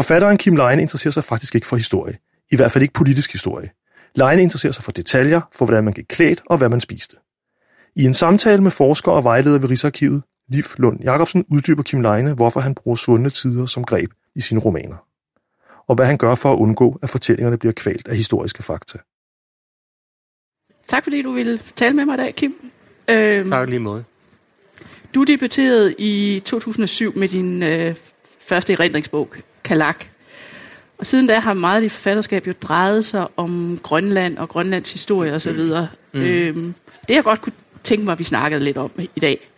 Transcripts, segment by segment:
Forfatteren Kim Leine interesserer sig faktisk ikke for historie. I hvert fald ikke politisk historie. Leine interesserer sig for detaljer, for hvordan man gik klædt og hvad man spiste. I en samtale med forsker og vejleder ved Rigsarkivet, Liv Lund Jacobsen, uddyber Kim Leine, hvorfor han bruger svundne tider som greb i sine romaner. Og hvad han gør for at undgå, at fortællingerne bliver kvalt af historiske fakta. Tak fordi du ville tale med mig i dag, Kim. Øhm, tak lige måde. Du debuterede i 2007 med din øh, første erindringsbog, Kalak. Og siden da har meget af dit forfatterskab jo drejet sig om Grønland og Grønlands historie osv. Mm. Øhm, det jeg godt kunne tænke mig, at vi snakkede lidt om i dag,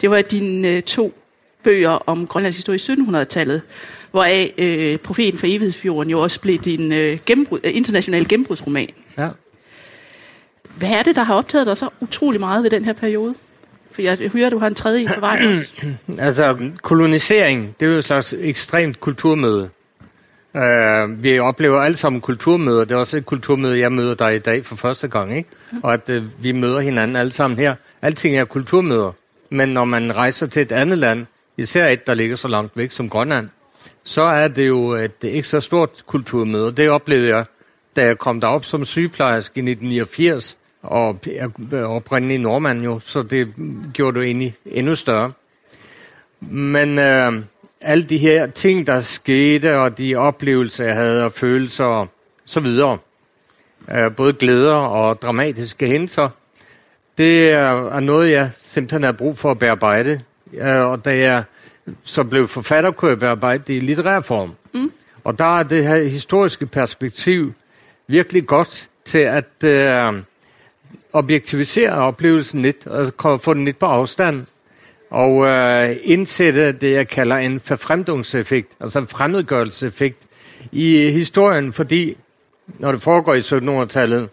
det var dine øh, to bøger om Grønlands historie i 1700-tallet, hvoraf øh, Profeten for Evighedsfjorden jo også blev din øh, gennembrud, øh, internationale gennembrudsroman. Ja. Hvad er det, der har optaget dig så utrolig meget ved den her periode? For jeg hører, du har en tredje på vej. altså, kolonisering, det er jo et slags ekstremt kulturmøde. Uh, vi oplever alle sammen kulturmøder. Det er også et kulturmøde, jeg møder dig i dag for første gang. Ikke? Og at uh, vi møder hinanden alle sammen her. Alting er kulturmøder. Men når man rejser til et andet land, især et, der ligger så langt væk som Grønland, så er det jo et ekstra stort kulturmøde. Det oplevede jeg, da jeg kom derop som sygeplejerske i 1989, og jeg er oprindelig nordmand jo, så det gjorde det egentlig endnu større. Men øh, alle de her ting, der skete, og de oplevelser, jeg havde, og følelser og så videre, øh, både glæder og dramatiske hændelser, det er noget, jeg simpelthen har brug for at bearbejde. Øh, og da jeg så blev forfatter, kunne jeg bearbejde det i litterær form. Mm. Og der er det her historiske perspektiv virkelig godt til at øh, objektivisere oplevelsen lidt, og få den lidt på afstand, og øh, indsætte det, jeg kalder en forfremdungseffekt, altså en fremmedgørelseseffekt i historien, fordi når det foregår i 1700-tallet,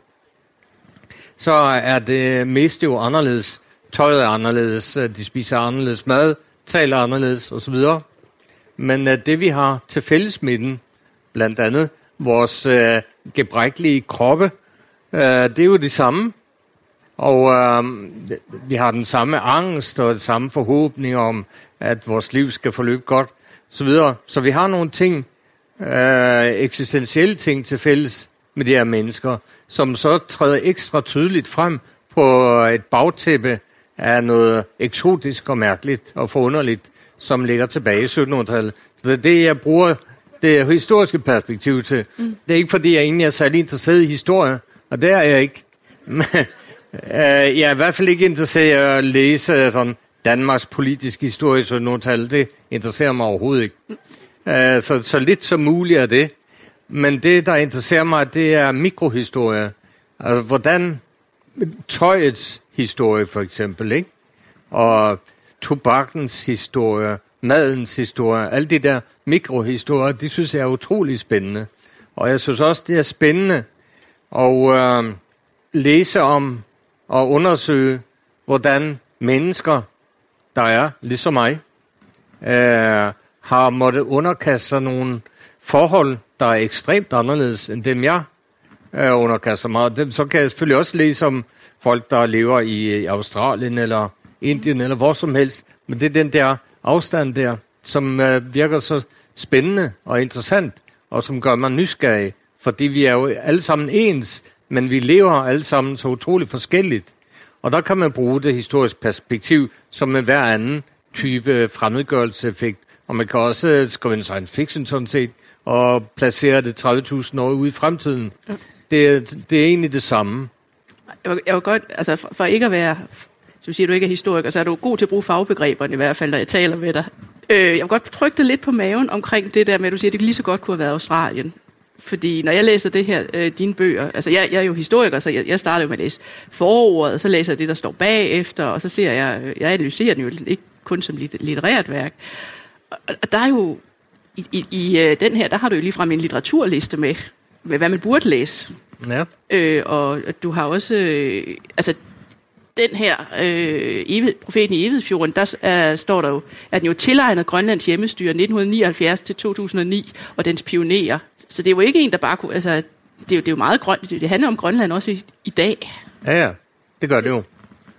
så er det mest jo anderledes. Tøjet er anderledes, øh, de spiser anderledes mad, taler anderledes osv. Men øh, det vi har til fælles med den, blandt andet vores øh, gebrækkelige kroppe, øh, det er jo det samme. Og øh, vi har den samme angst og den samme forhåbning om, at vores liv skal forløbe godt, så videre. Så vi har nogle ting, øh, eksistentielle ting til fælles med de her mennesker, som så træder ekstra tydeligt frem på et bagtæppe af noget eksotisk og mærkeligt og forunderligt, som ligger tilbage i 1700-tallet. Så det er det, jeg bruger det historiske perspektiv til. Mm. Det er ikke, fordi jeg egentlig er særlig interesseret i historie, og det er jeg ikke. Men, øh, jeg er i hvert fald ikke interesseret i at læse sådan Danmarks politiske historie, så nogle tal, det interesserer mig overhovedet ikke. Øh, så, så lidt som muligt er det. Men det, der interesserer mig, det er mikrohistorie. Altså, hvordan tøjets historie, for eksempel, ikke? Og tobakkens historie, madens historie, alle de der mikrohistorier, de synes jeg er utrolig spændende. Og jeg synes også, det er spændende at øh, læse om at undersøge, hvordan mennesker, der er ligesom mig, øh, har måttet underkaste sig nogle forhold, der er ekstremt anderledes end dem, jeg øh, underkaster mig. Så kan jeg selvfølgelig også læse om folk, der lever i Australien eller Indien eller hvor som helst. Men det er den der afstand der, som øh, virker så spændende og interessant, og som gør mig nysgerrig. Fordi vi er jo alle sammen ens, men vi lever alle sammen så utroligt forskelligt. Og der kan man bruge det historiske perspektiv som med hver anden type fremmedgørelseffekt. Og man kan også skrive en science fiction sådan set, og placere det 30.000 år ude i fremtiden. Det, det er egentlig det samme. Jeg vil, jeg vil godt, altså for, for ikke at være, som siger du ikke er historiker, så er du god til at bruge fagbegreberne i hvert fald, når jeg taler med dig. Øh, jeg vil godt trykke det lidt på maven omkring det der med, at du siger, at det lige så godt kunne have været Australien. Fordi når jeg læser det her, øh, dine bøger, altså jeg, jeg er jo historiker, så jeg, jeg starter jo med at læse forordet, og så læser jeg det, der står bagefter, og så ser jeg, øh, jeg analyserer den jo ikke kun som litterært værk. Og, der er jo, i, i, i øh, den her, der har du jo ligefrem en litteraturliste med, med hvad man burde læse. Ja. Øh, og du har også, øh, altså den her øh, evig, profeten i Evidsfjorden, der er, står der jo, at den jo tilegnet Grønlands hjemmestyre 1979 til 2009 og dens pionerer. Så det er jo ikke en, der bare kunne, altså, det er jo, det er jo meget grønt, det handler om Grønland også i, i dag. Ja, ja, det gør det jo.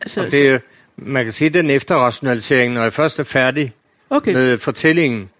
Altså, og det, man kan sige, den efterrationalisering, når jeg først er færdig okay. med fortællingen,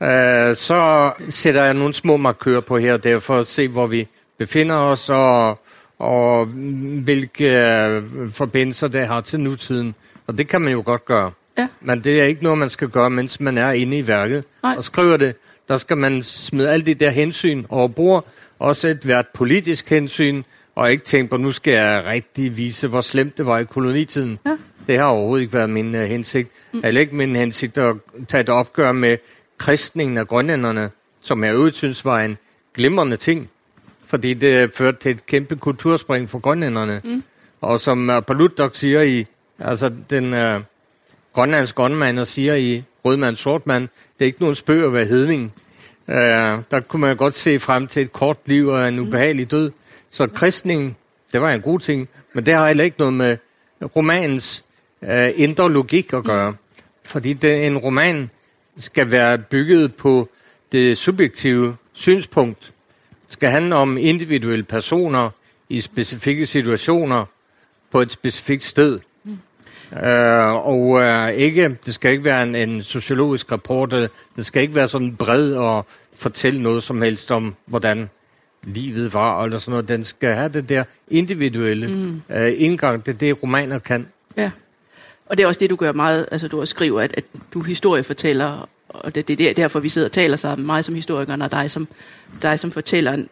ja. Øh, så sætter jeg nogle små markører på her og der for at se, hvor vi befinder os, og, og hvilke øh, forbindelser det har til nutiden. Og det kan man jo godt gøre. Ja. Men det er ikke noget, man skal gøre, mens man er inde i værket Nej. og skriver det. Der skal man smide alle de der hensyn over bord. Også et hvert politisk hensyn, og ikke tænke på, nu skal jeg rigtig vise, hvor slemt det var i kolonitiden. Ja. Det har overhovedet ikke været min uh, hensigt. Mm. Heller ikke min hensigt at tage et opgør med kristningen af grønlænderne, som jeg øvrigt synes var en glimrende ting, fordi det førte til et kæmpe kulturspring for grønlænderne. Mm. Og som uh, Palutok siger i, altså den uh, grønlandske grønmander siger i Rødmand Sortmand, det er ikke nogen spøg at være hedning. Uh, der kunne man godt se frem til et kort liv og en ubehagelig død. Så kristningen, det var en god ting, men det har heller ikke noget med romanens uh, indre logik at gøre. Fordi det, en roman skal være bygget på det subjektive synspunkt. Det skal handle om individuelle personer i specifikke situationer på et specifikt sted. Uh, og uh, ikke, det skal ikke være en, en sociologisk rapport, øh, det skal ikke være sådan bred og fortælle noget som helst om, hvordan livet var, eller sådan noget. Den skal have det der individuelle mm. uh, indgang, det er det, romaner kan. Ja. Og det er også det, du gør meget, altså du også skriver, at, at du er historiefortæller, og det, det er derfor, vi sidder og taler sammen, mig som historiker, og dig som, dig som fortælleren.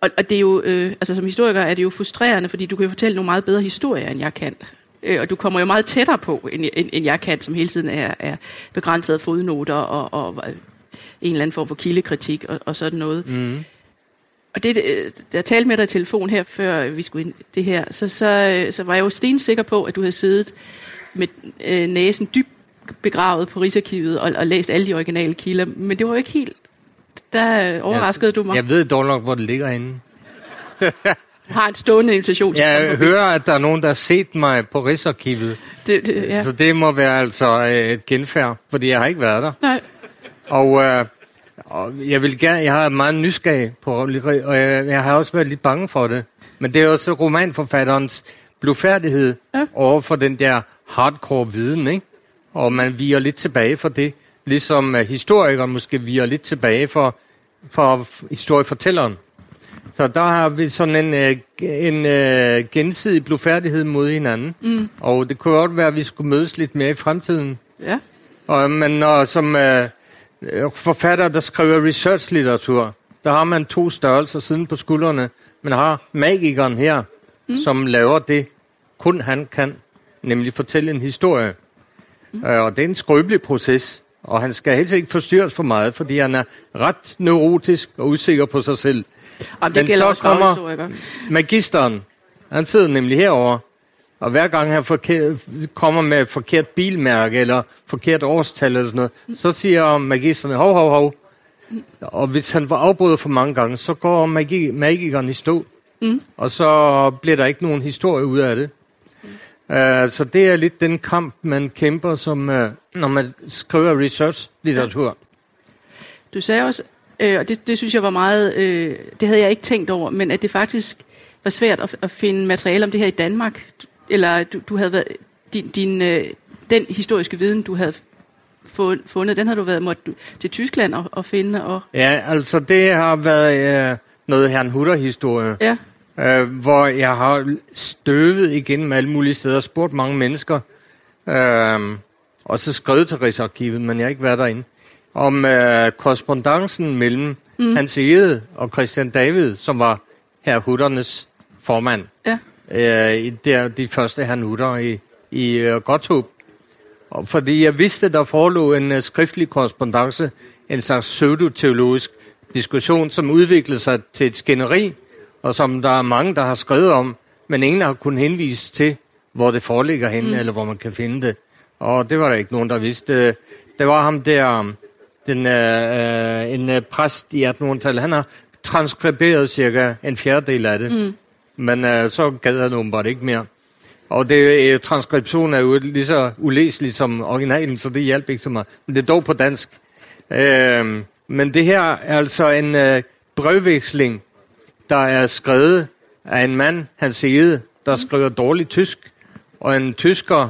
Og, og det er jo, øh, altså som historiker er det jo frustrerende, fordi du kan jo fortælle nogle meget bedre historier, end jeg kan. Øh, og du kommer jo meget tættere på, end, end, end jeg kan, som hele tiden er, er begrænset af fodnoter og, og en eller anden form for kildekritik og, og sådan noget. Mm. Og det, øh, da jeg talte med dig i telefon her, før vi skulle ind det her, så, så, så var jeg jo stensikker på, at du havde siddet med øh, næsen dybt begravet på Rigsarkivet og, og læst alle de originale kilder. Men det var jo ikke helt... Der øh, overraskede jeg, du mig. Jeg ved dog nok, hvor det ligger inde. Har en stående invitation til Jeg hører, at der er nogen, der har set mig på Rigsarkivet. Det, det, ja. Så det må være altså øh, et genfærd, fordi jeg har ikke været der. Nej. Og, øh, og jeg vil gerne, jeg har meget nysgerrig på, og jeg, jeg har også været lidt bange for det. Men det er også romanforfatterens blufærdighed Ja. over for den der hardcore viden, ikke? Og man viger lidt tilbage for det, ligesom uh, historikeren måske viger lidt tilbage for, for historiefortælleren. Så der har vi sådan en, øh, en øh, gensidig blufærdighed mod hinanden. Mm. Og det kunne godt være, at vi skulle mødes lidt mere i fremtiden. Ja. Og, men når, som øh, øh, forfatter, der skriver research-litteratur, der har man to størrelser siden på skuldrene. Man har magikeren her, mm. som laver det, kun han kan, nemlig fortælle en historie. Mm. Øh, og det er en skrøbelig proces, og han skal helst ikke forstyrres for meget, fordi han er ret neurotisk og usikker på sig selv. Jamen, det Men gælder så også kommer-. Magisteren, han sidder nemlig herover, og hver gang han forkert, kommer med et forkert bilmærke eller forkert årstal eller sådan noget, så siger magisterne, hov, hov, hov. Og hvis han får afbrudt for mange gange, så går magi, magikeren i stå. Mm. Og så bliver der ikke nogen historie ud af det. Uh, så det er lidt den kamp, man kæmper, som, uh, når man skriver research-litteratur. Du sagde også, øh, og det, det synes jeg var meget, øh, det havde jeg ikke tænkt over, men at det faktisk var svært at, at finde materiale om det her i Danmark, eller du, du havde været, din, din, øh, den historiske viden, du havde fund- fundet, den har du været måtte du, til Tyskland og, og finde, og Ja, altså det har været uh, noget Herrn Hutter-historie. ja, øh, hvor jeg har støvet igennem alle mulige steder, spurgt mange mennesker, øh, og så skrevet til Rigsarkivet, men jeg har ikke været derinde, om øh, korrespondancen mellem mm. Hans Egede og Christian David, som var herr Hutternes formand, ja, øh, i der, de første herr Hutter i, i øh, Godthåb. Og fordi jeg vidste, der forelå en uh, skriftlig korrespondance, en slags pseudoteologisk diskussion, som udviklede sig til et skænderi, og som der er mange, der har skrevet om, men ingen har kunnet henvise til, hvor det foreligger henne, mm. eller hvor man kan finde det. Og det var der ikke nogen, der vidste. Det var ham der, den, øh, øh, en øh, præst i 1800-tallet, han har transkriberet cirka en fjerdedel af det, mm. men øh, så gad han åbenbart ikke mere. Og det, øh, transkription er jo lige så ulæselig som originalen, så det hjælper ikke så meget. Men det er dog på dansk. Øh, men det her er altså en øh, brevveksling, der er skrevet af en mand, Hans Ede, der skriver dårligt tysk, og en tysker,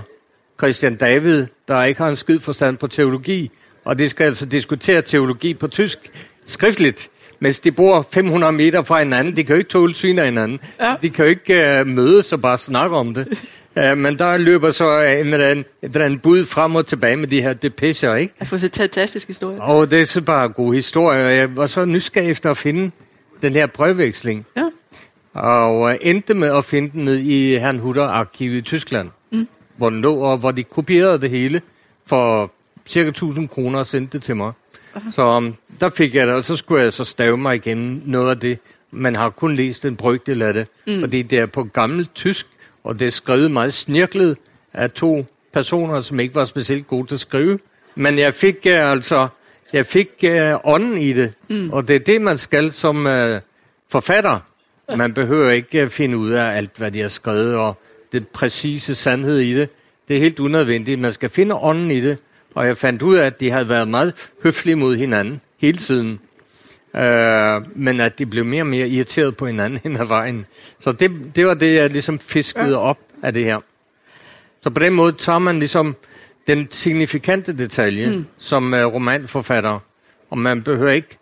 Christian David, der ikke har en skid forstand på teologi, og de skal altså diskutere teologi på tysk skriftligt, mens de bor 500 meter fra hinanden. De kan jo ikke tåle syn af hinanden. Ja. De kan jo ikke uh, mødes og bare snakke om det. Uh, men der løber så en eller anden, et eller andet bud frem og tilbage med de her depecher, ikke? Jeg får en fantastisk historie. Og det er så bare en god historie. og Jeg var så nysgerrig efter at finde den her brevveksling. Ja. Og øh, endte med at finde den ned i Herrn Hutter-arkivet i Tyskland, mm. hvor den lå, og hvor de kopierede det hele for cirka 1000 kroner og sendte det til mig. Så um, der fik jeg det, og så skulle jeg så stave mig igen noget af det. Man har kun læst en brygdel af det, mm. fordi det er på gammelt tysk, og det er skrevet meget snirklet af to personer, som ikke var specielt gode til at skrive. Men jeg fik uh, altså, jeg fik uh, ånden i det, mm. og det er det, man skal som uh, forfatter. Man behøver ikke uh, finde ud af alt, hvad de har skrevet, og det præcise sandhed i det. Det er helt unødvendigt. Man skal finde ånden i det, og jeg fandt ud af, at de havde været meget høflige mod hinanden hele tiden. Øh, men at de blev mere og mere irriteret på hinanden hen ad vejen. Så det, det var det, jeg ligesom fiskede ja. op af det her. Så på den måde tager man ligesom den signifikante detalje mm. som uh, romanforfatter, og man behøver ikke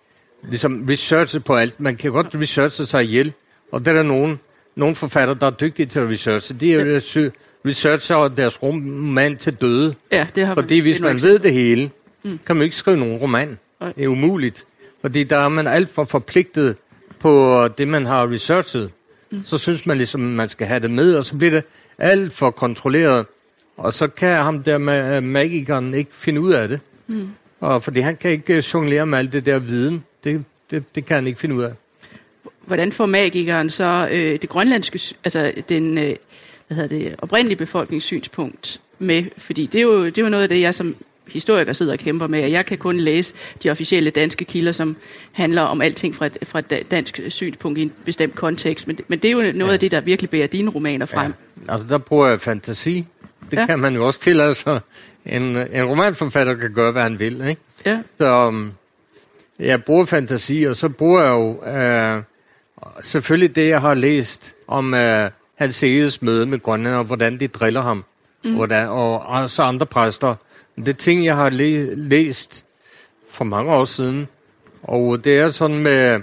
ligesom researche på alt. Man kan godt researche sig ihjel, og der er der nogen, nogle forfatter, der er dygtige til at researche. De er ja. Researcher deres roman til døde. Ja, det har Fordi hvis man ved det hele, mm. kan man ikke skrive nogen roman. Nej. Det er umuligt. Fordi der er man alt for forpligtet på det, man har researchet. Mm. Så synes man ligesom, man skal have det med, og så bliver det alt for kontrolleret. Og så kan ham der med magikeren ikke finde ud af det. Mm. Og fordi han kan ikke jonglere med alt det der viden. Det, det, det kan han ikke finde ud af. Hvordan får magikeren så øh, det grønlandske, altså den øh, hvad hedder det, oprindelige befolkningssynspunkt med? Fordi det er, jo, det er jo noget af det, jeg som historiker sidder og kæmper med, at jeg kan kun læse de officielle danske kilder, som handler om alting fra et, fra et da- dansk synspunkt i en bestemt kontekst. Men, men det er jo noget ja. af det, der virkelig bærer dine romaner frem. Ja. Altså, der bruger jeg fantasi. Det Ja. kan man jo også tillade sig. En, en romanforfatter kan gøre, hvad han vil, ikke? Ja. Så um, jeg bruger fantasi, og så bruger jeg jo uh, selvfølgelig det, jeg har læst om uh, Hans Eges møde med Grønland, og hvordan de driller ham, mm. hvordan, og også andre præster. Det ting, jeg har læ- læst for mange år siden, og det er sådan med,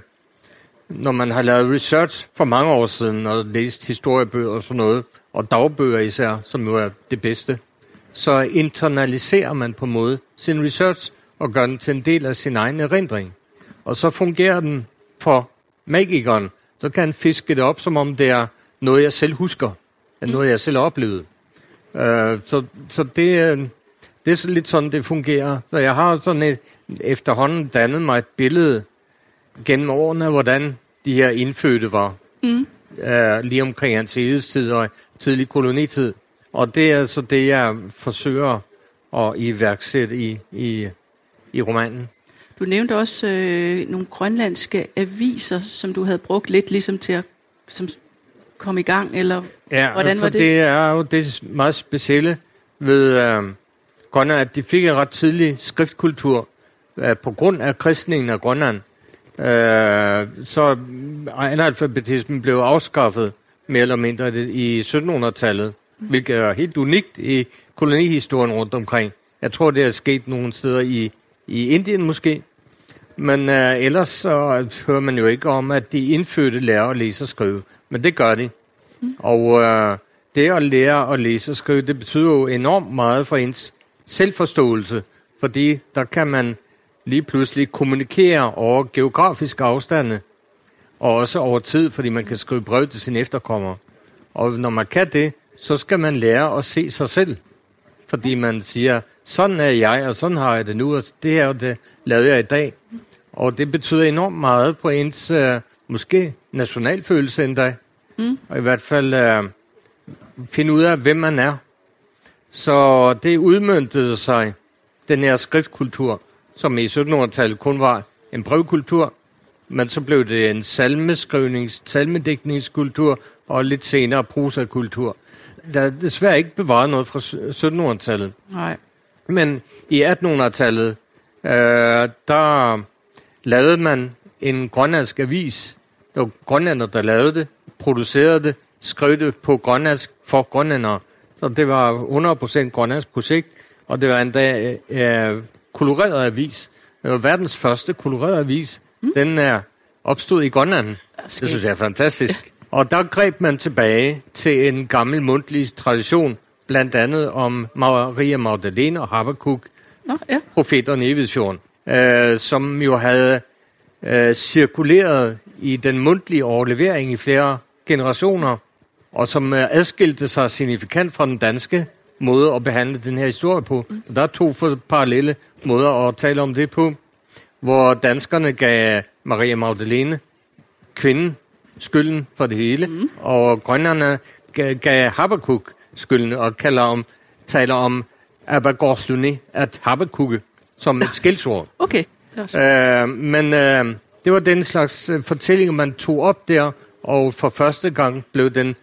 når man har lavet research for mange år siden, og læst historiebøger og sådan noget, og dagbøger især, som jo er det bedste, så internaliserer man på en måde sin research og gør den til en del af sin egen erindring. Og så fungerer den for magikeren. Så kan han fiske det op, som om det er noget, jeg selv husker. Er noget, jeg selv har oplevet. Øh, så, så det, øh, det er lidt sådan, det fungerer. Så jeg har sådan et, efterhånden dannet mig et billede gennem årene, hvordan de her indfødte var. Mm. Øh, lige omkring hans tid og tidlig kolonitid. Og det er så det, jeg forsøger at iværksætte i, i, i romanen. Du nævnte også øh, nogle grønlandske aviser, som du havde brugt lidt ligesom til at som komme i gang, eller Ja, hvordan altså var det? det er jo det meget specielle ved øh, Grønland, at de fik en ret tidlig skriftkultur øh, på grund af kristningen af Grønland. Øh, så analfabetismen blev afskaffet mere eller mindre i 1700-tallet, hvilket er helt unikt i kolonihistorien rundt omkring. Jeg tror, det er sket nogle steder i, i Indien måske. Men øh, ellers så hører man jo ikke om, at de indfødte lærer at læse og skrive. Men det gør de. Mm. Og øh, det at lære at læse og skrive, det betyder jo enormt meget for ens selvforståelse. Fordi der kan man lige pludselig kommunikere over geografiske afstande. Og også over tid, fordi man kan skrive brev til sine efterkommere. Og når man kan det, så skal man lære at se sig selv. Fordi man siger, sådan er jeg, og sådan har jeg det nu, og det her og det lavede jeg i dag. Og det betyder enormt meget på ens, øh, måske nationalfølelse endda. Mm. Og i hvert fald øh, finde ud af, hvem man er. Så det udmyndtede sig, den her skriftkultur, som i 1700-tallet kun var en brevkultur, men så blev det en salmeskrivnings, salmedækningskultur og lidt senere prosakultur. Der er desværre ikke bevaret noget fra 1700-tallet. Nej. Men i 1800-tallet, øh, der lavede man en grønlandsk avis. Det var grønlænder, der lavede det, producerede det, skrev det på grønlandsk for grønlændere. Så det var 100% grønlandsk projekt, og det var endda øh, koloreret avis. Det var verdens første koloreret avis. Mm. Den er opstod i Grønland. Det synes jeg er fantastisk. Og der greb man tilbage til en gammel mundtlig tradition, blandt andet om Maria Magdalene og Habakkuk, Nå, ja. profeterne i Evidsfjorden, øh, som jo havde øh, cirkuleret i den mundtlige overlevering i flere generationer, og som øh, adskilte sig signifikant fra den danske måde at behandle den her historie på. Mm. Der er to parallelle måder at tale om det på, hvor danskerne gav Maria Magdalene, kvinden, skylden for det hele, mm. og grønlanderne gav, gav Habakkuk skylden og kalder om, taler om Abagorsluni, at Habakkuk som et skældsord. Okay. Øh, men øh, det var den slags øh, fortælling, man tog op der, og for første gang blev den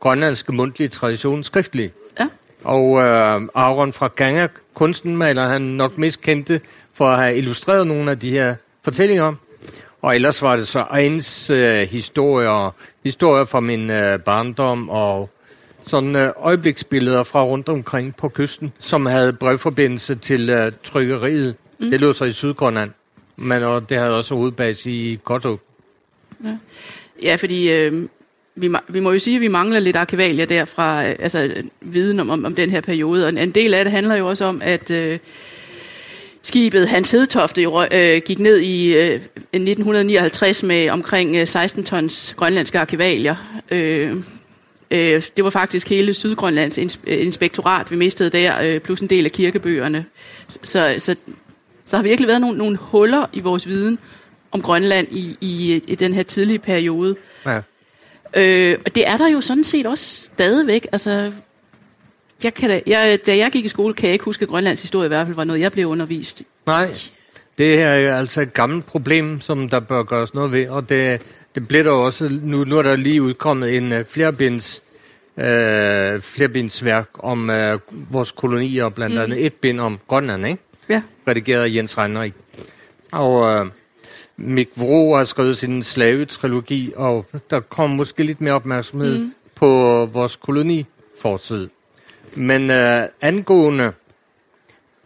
grønlandske mundtlige tradition skriftlig. Ja. Og øh, Aaron fra Ganga, kunstenmaler, han nok mest kendte for at have illustreret nogle af de her fortællinger. Og ellers var det så egens øh, historier, historier fra min øh, barndom og sådan øh, øjebliksbilleder fra rundt omkring på kysten, som havde brevforbindelse til øh, trykkeriet. Mm. Det lå så i Sydgrønland, men og det havde også hovedbase i Gotto. Ja, ja fordi øh, vi, vi må jo sige, at vi mangler lidt arkivalier derfra, øh, altså viden om, om, om den her periode. Og en del af det handler jo også om, at øh, skibet Hans Hedtofte øh, gik ned i øh, 1959 med omkring øh, 16 tons grønlandske arkivalier. Øh, øh, det var faktisk hele Sydgrønlands øh, inspektorat, vi mistede der, øh, plus en del af kirkebøgerne. Så, så, så har virkelig været nogle, nogle huller i vores viden om Grønland i, i, i den her tidlige periode. Ja. Øh, og det er der jo sådan set også stadigvæk. Altså, jeg kan da, jeg, da jeg gik i skole, kan jeg ikke huske, at Grønlands historie i hvert fald var noget, jeg blev undervist Nej, det er jo altså et gammelt problem, som der bør gøres noget ved, og det, det bliver der også, nu, nu er der lige udkommet en uh, flerbinds, uh, flerbindsværk om uh, vores kolonier, blandt mm. andet et bind om Grønland, ikke? Ja. Redigeret af Jens Reinrich. Og uh, Mik Vro har skrevet sin slavetrilogi, og der kommer måske lidt mere opmærksomhed mm. på vores kolonifortid. Men uh, angående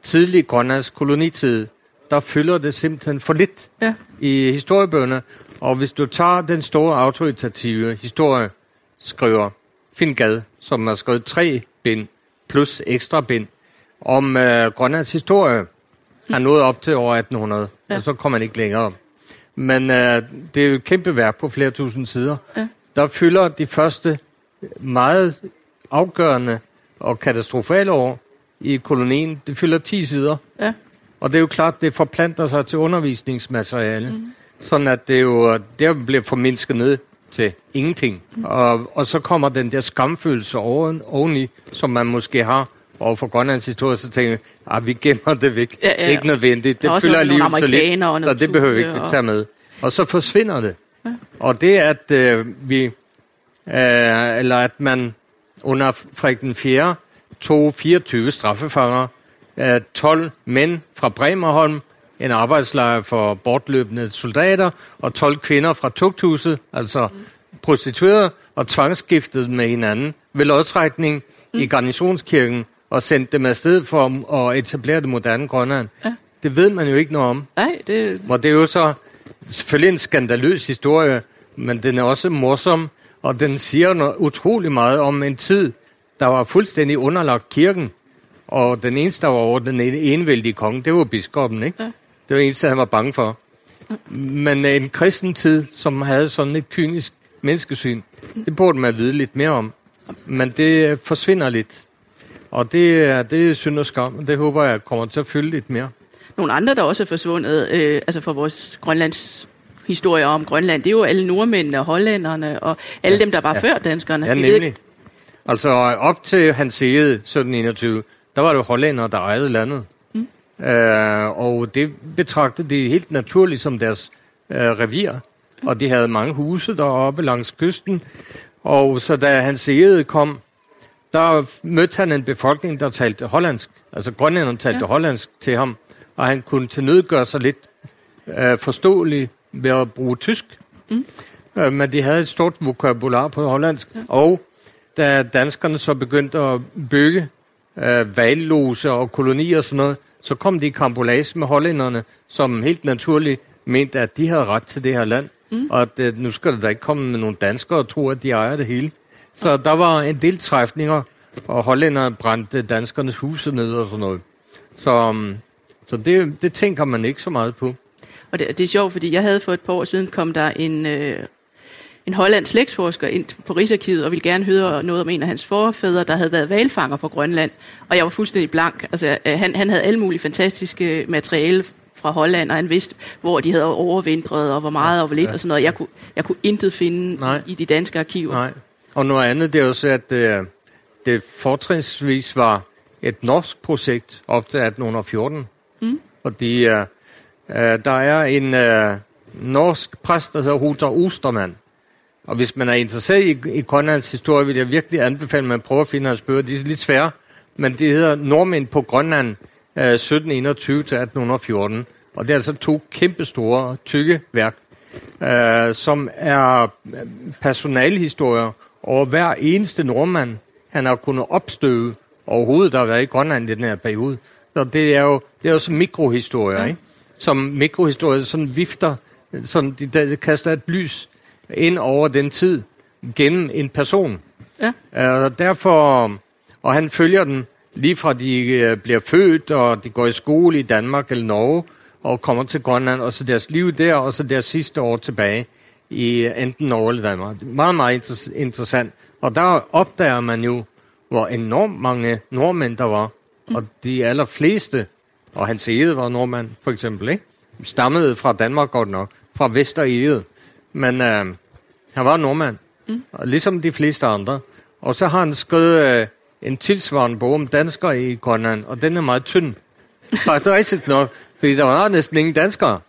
tidlig Grønlands kolonitid, der fylder det simpelthen for lidt ja. i historiebøgerne. Og hvis du tager den store autoritative historieskriver, Finn Gad, som har skrevet tre bind plus ekstra bind om uh, Grønlands historie, har nået op til over 1800, ja. og så kommer man ikke længere. Men uh, det er jo et kæmpe værk på flere tusind sider. Ja. Der fylder de første meget afgørende og katastrofale år i kolonien, det fylder 10 sider. Ja. Og det er jo klart, det forplanter sig til undervisningsmateriale. Mm. Sådan at det jo det bliver formindsket ned til ingenting. Mm. Og, og så kommer den der skamfølelse oven, oveni, som man måske har over for Grønlands historie, så tænker jeg, at ah, vi gemmer det væk. Ja, ja. Det er ikke nødvendigt. Det fylder alligevel så lidt, og det behøver vi ikke og... tage med. Og så forsvinder det. Ja. Og det at øh, vi, øh, eller at man under Frederik den 4 tog 24 straffefanger, 12 mænd fra Bremerholm, en arbejdslejr for bortløbende soldater, og 12 kvinder fra tugthuset, altså prostituerede, og tvangsskiftet med hinanden ved lodtrækning mm. i garnisonskirken, og sendte dem afsted for at etablere det moderne Grønland. Ja. Det ved man jo ikke noget om. Nej, det... Og det er jo så selvfølgelig en skandaløs historie, men den er også morsom, og den siger noget utrolig meget om en tid, der var fuldstændig underlagt kirken. Og den eneste, der var over den enevældige konge, det var biskoppen, ikke? Ja. Det var det eneste, han var bange for. Men en kristen tid, som havde sådan et kynisk menneskesyn, det burde man vide lidt mere om. Men det forsvinder lidt. Og det, er, det er synd og skam, det håber jeg kommer til at fylde lidt mere. Nogle andre, der også er forsvundet, øh, altså for vores Grønlands historier om Grønland, det er jo alle nordmændene og hollænderne og alle ja, dem, der var ja. før danskerne. Ja, nemlig. Altså op til hans side 1721, der var det jo hollændere, der ejede landet. Mm. Øh, og det betragtede de helt naturligt som deres øh, revir. Mm. Og de havde mange huse deroppe langs kysten. Og så da hans side kom, der mødte han en befolkning, der talte hollandsk. Altså grønlænderne talte ja. hollandsk til ham. Og han kunne til nød gøre sig lidt øh, forståelig ved at bruge tysk. Mm. Øh, men de havde et stort vokabular på hollandsk. Ja. Og da danskerne så begyndte at bygge øh, vallose og kolonier og sådan noget, så kom de i kambolage med hollænderne, som helt naturligt mente, at de havde ret til det her land, mm. og at øh, nu skal der da ikke komme med nogle danskere og tro, at de ejer det hele. Så der var en del træfninger, og hollænderne brændte danskernes huse ned og sådan noget. Så, um, så det, det tænker man ikke så meget på. Og det, det er sjovt, fordi jeg havde for et par år siden, kom der en, øh, en hollandsk slægtsforsker ind på Rigsarkivet, og ville gerne høre noget om en af hans forfædre, der havde været valfanger på Grønland. Og jeg var fuldstændig blank. Altså, øh, han, han havde alle mulige fantastiske materiale fra Holland, og han vidste, hvor de havde overvintret, og hvor meget og hvor lidt, ja. og sådan noget. Jeg kunne, jeg kunne intet finde Nej. i, i de danske arkiver. Nej. Og noget andet, det er også, at øh, det fortrinsvis var et norsk projekt op til 1814. Mm. Fordi øh, øh, der er en øh, norsk præst, der hedder Huter Ostermann. Og hvis man er interesseret i, i Grønlands historie, vil jeg virkelig anbefale, at man prøver at finde hans bøger. De er lidt svære, men det hedder Nordmænd på Grønland øh, 1721 til 1814. Og det er altså to kæmpe store, tykke værk, øh, som er personalhistorier over hver eneste nordmand, han har kunnet opstøve overhovedet, der har været i Grønland i den her periode. Så det er jo, det er jo sådan mikrohistorier, ja. ikke? Som mikrohistorier sådan vifter, sådan de, der kaster et lys ind over den tid gennem en person. Ja. Uh, og derfor, og han følger den lige fra de uh, bliver født, og de går i skole i Danmark eller Norge, og kommer til Grønland, og så deres liv der, og så deres sidste år tilbage i enten Norge eller Danmark. Meget, meget interessant. Og der opdager man jo, hvor enormt mange nordmænd der var. Og de allerfleste, og hans ede var nordmand for eksempel, ikke? stammede fra Danmark godt nok, fra Vesterede. Men øh, han var nordmand, mm. ligesom de fleste andre. Og så har han skrevet øh, en tilsvarende bog om danskere i Grønland, og den er meget tynd. Faktisk nok, fordi der var næsten ingen danskere.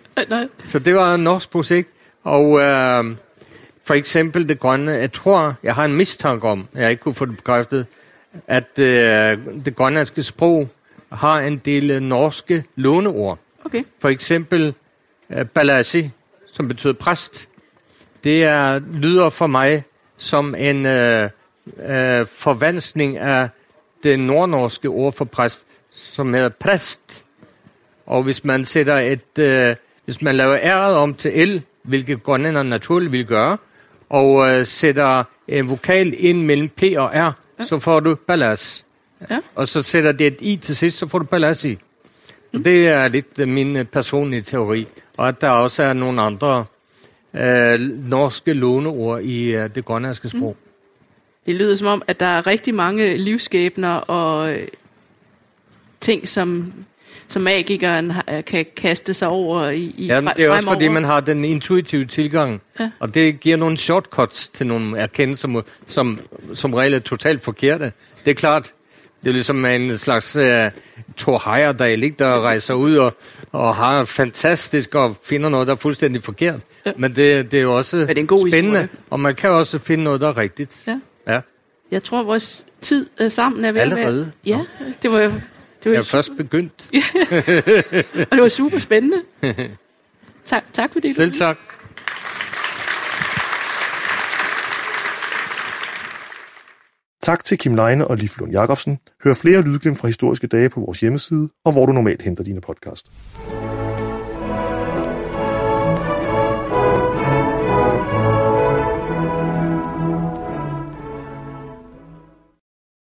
Så det var en norsk projekt. Og øh, for eksempel det grønne, jeg tror, jeg har en mistanke om, jeg ikke kunne få det bekræftet, at øh, det grønlandske sprog har en del øh, norske låneord. Okay. For eksempel øh, balasi, som betyder præst. Det er, lyder for mig som en øh, øh, forvansning af det nordnorske ord for præst, som hedder præst. Og hvis man sætter et, øh, hvis man laver æret om til L, hvilket grønlænderne naturligt vil gøre, og øh, sætter en vokal ind mellem P og R, ja. så får du ballas. Ja. Og så sætter det et I til sidst, så får du ballas i. Mm. Det er lidt uh, min uh, personlige teori. Og at der også er nogle andre uh, norske låneord i uh, det grønlandske sprog. Mm. Det lyder som om, at der er rigtig mange livskæbner og ting, som som magikeren kan kaste sig over i, i Ja, det er også fordi, man har den intuitive tilgang, ja. og det giver nogle shortcuts til nogle erkendelser, som som regel er totalt forkerte. Det er klart, det er ligesom en slags uh, Thor Heyerdahl, ikke, der rejser ud og, og har fantastisk og finder noget, der er fuldstændig forkert. Ja. Men det, det er jo også det er en god spændende, historie. og man kan også finde noget, der er rigtigt. Ja. ja. Jeg tror, vores tid uh, sammen er ved Allerede? Ja, det var det var jeg er først begyndt. og det var super spændende. tak, tak for det. Selv tak. Tak til Kim Leine og Liv Lund Jacobsen. Hør flere lydglimt fra historiske dage på vores hjemmeside, og hvor du normalt henter dine podcast.